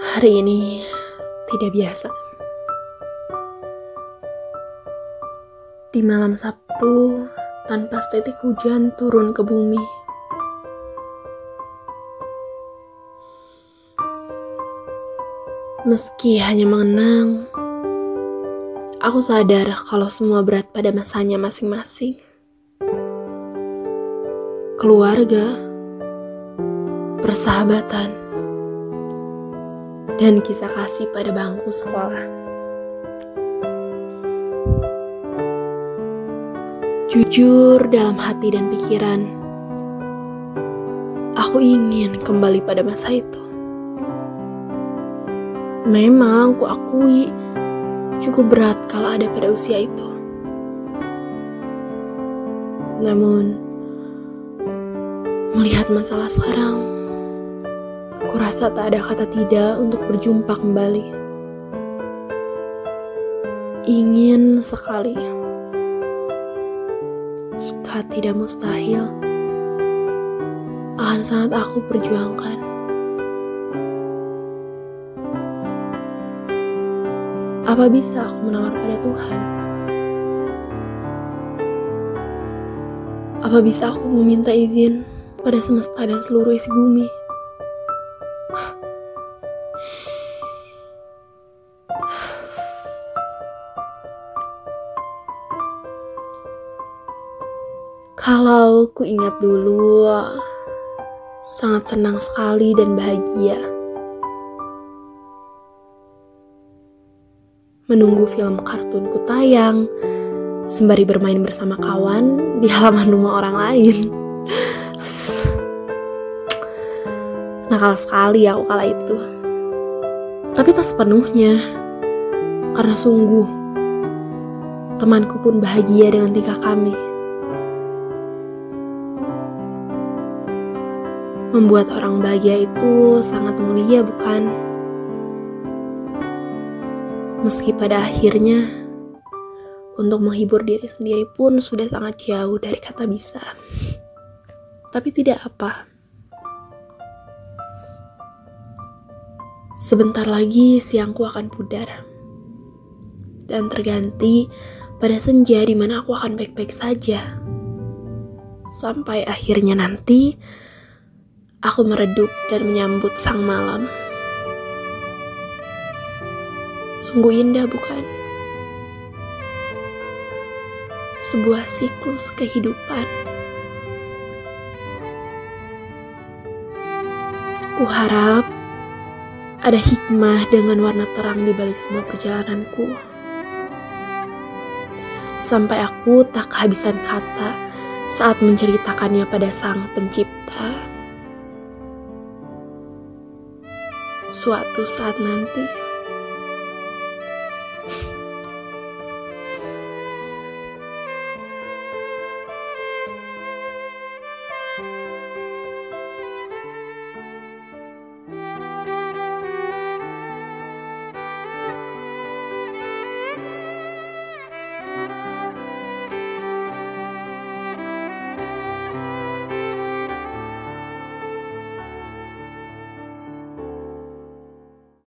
Hari ini tidak biasa. Di malam Sabtu, tanpa setetik hujan turun ke bumi. Meski hanya mengenang, aku sadar kalau semua berat pada masanya masing-masing. Keluarga, persahabatan, dan kisah kasih pada bangku sekolah. Jujur dalam hati dan pikiran, aku ingin kembali pada masa itu. Memang ku akui cukup berat kalau ada pada usia itu. Namun, melihat masalah sekarang, Kurasa tak ada kata tidak untuk berjumpa kembali. Ingin sekali. Jika tidak mustahil, akan sangat aku perjuangkan. Apa bisa aku menawar pada Tuhan? Apa bisa aku meminta izin pada semesta dan seluruh isi bumi? Kalau ku ingat dulu, sangat senang sekali dan bahagia. Menunggu film kartunku tayang, sembari bermain bersama kawan di halaman rumah orang lain. Nakal sekali aku kala itu. Tapi tak sepenuhnya, karena sungguh temanku pun bahagia dengan tingkah kami. Membuat orang bahagia itu sangat mulia, bukan? Meski pada akhirnya, untuk menghibur diri sendiri pun sudah sangat jauh dari kata bisa. Tapi tidak apa. Sebentar lagi siangku akan pudar. Dan terganti pada senja di mana aku akan baik-baik saja. Sampai akhirnya nanti aku meredup dan menyambut sang malam. Sungguh indah, bukan? Sebuah siklus kehidupan. Kuharap ada hikmah dengan warna terang di balik semua perjalananku. Sampai aku tak kehabisan kata saat menceritakannya pada sang pencipta. suatu saat nanti.